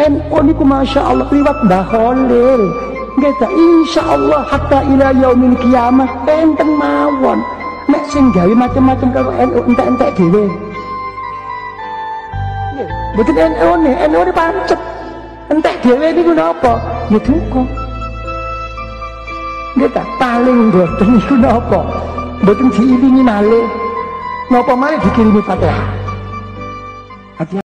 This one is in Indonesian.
NU niku Masya Allah liwat baholil. Khalil Geta insya Allah hatta ila yaumil kiamah enteng mawon. Nek sing gawe macam-macam karo NU entek-entek dhewe. Betul NU nih, NU ini pancet. Entek ini guna apa? ya duka. Nggih paling paling ini guna apa? mboten diilingi malih. Napa malih dikirimi Fatihah?